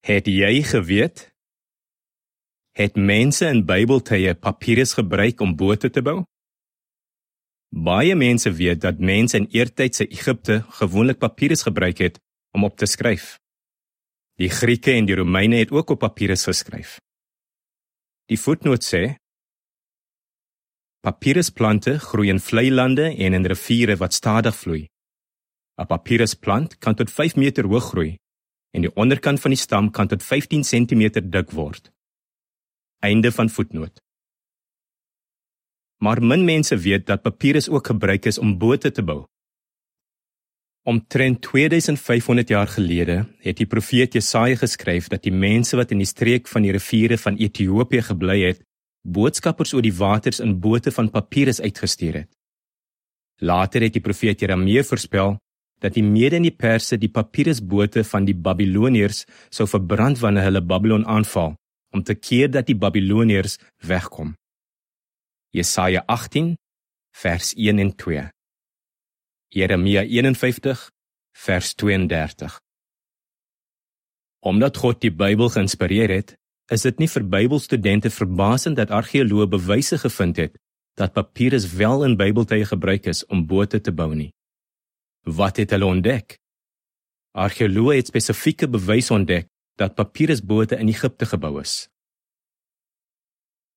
Het jy geweet? Het mense in Bybeltye papirus gebruik om bote te bou? Baie mense weet dat mense in eertydse Egipte gewoonlik papirus gebruik het om op te skryf. Die Grieke en die Romeine het ook op papirus geskryf. Die voetnoot sê: Papirusplante groei in vlei lande en in riviere wat stadig vloei. 'n Papirusplant kan tot 5 meter hoog groei en die onderkant van die stam kan tot 15 cm dik word. Einde van voetnoot. Maar min mense weet dat papirus ook gebruik is om bote te bou. Omtrent 2500 jaar gelede het die profeet Jesaja geskryf dat die mense wat in die streek van die riviere van Ethiopië gebly het, boodskappers oor die waters in bote van papirus uitgestuur het. Later het die profeet Jeremia voorspel dat die mede en die perse die papirusbote van die Babiloniërs sou verbrand wanneer hulle Babylon aanval om te keer dat die Babiloniërs wegkom. Jesaja 18 vers 1 en 2. Jeremia 51 vers 32. Omdat God die Bybel geïnspireer het, is dit nie vir Bybelstudente verbasend dat argeoloë bewyse gevind het dat papirus wel in Bybeltye gebruik is om bote te bou nie. Wat het hulle ontdek? Argeoloë het spesifieke bewyse ontdek dat papirusbote in Egipte gebou is.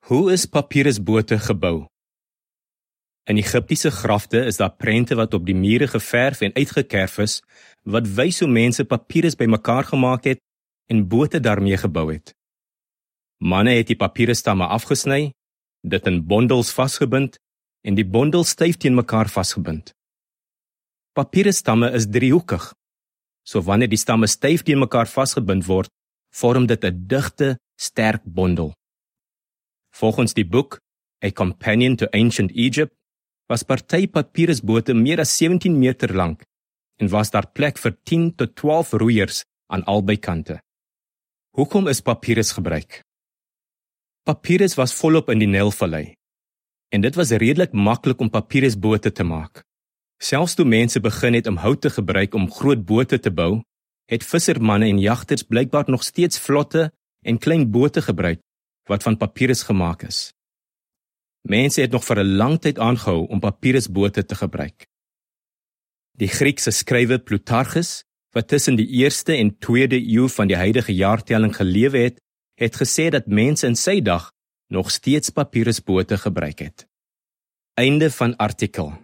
Hoe is papirusbote gebou? In Egiptiese grafte is daar prente wat op die mure geverf en uitgekerf is wat wys hoe mense papirus bymekaar gemaak het en bote daarmee gebou het. Manne het die papirusstamme afgesny, dit in bondels vasgebind en die bondels styf teen mekaar vasgebind. Papierstamme is driehoekig. So wanneer die stamme styf teen mekaar vasgebind word, vorm dit 'n digte, sterk bondel. Volgens die boek A Companion to Ancient Egypt was party papierusbote meer as 17 meter lank en was daar plek vir 10 tot 12 roeiers aan albei kante. Hoekom is papierus gebruik? Papierus was volop in die Nylvallei en dit was redelik maklik om papierusbote te maak. Selfs toe mense begin het om hout te gebruik om groot bote te bou, het vissermanne en jagters blykbaar nog steeds vlotte en klein bote gebruik wat van papirus gemaak is. Mense het nog vir 'n lang tyd aangehou om papirusbote te gebruik. Die Griekse skrywer Plutarchus, wat tussen die 1ste en 2de eeu van die huidige jaartelling gelewe het, het gesê dat mense in sy dag nog steeds papirusbote gebruik het. Einde van artikel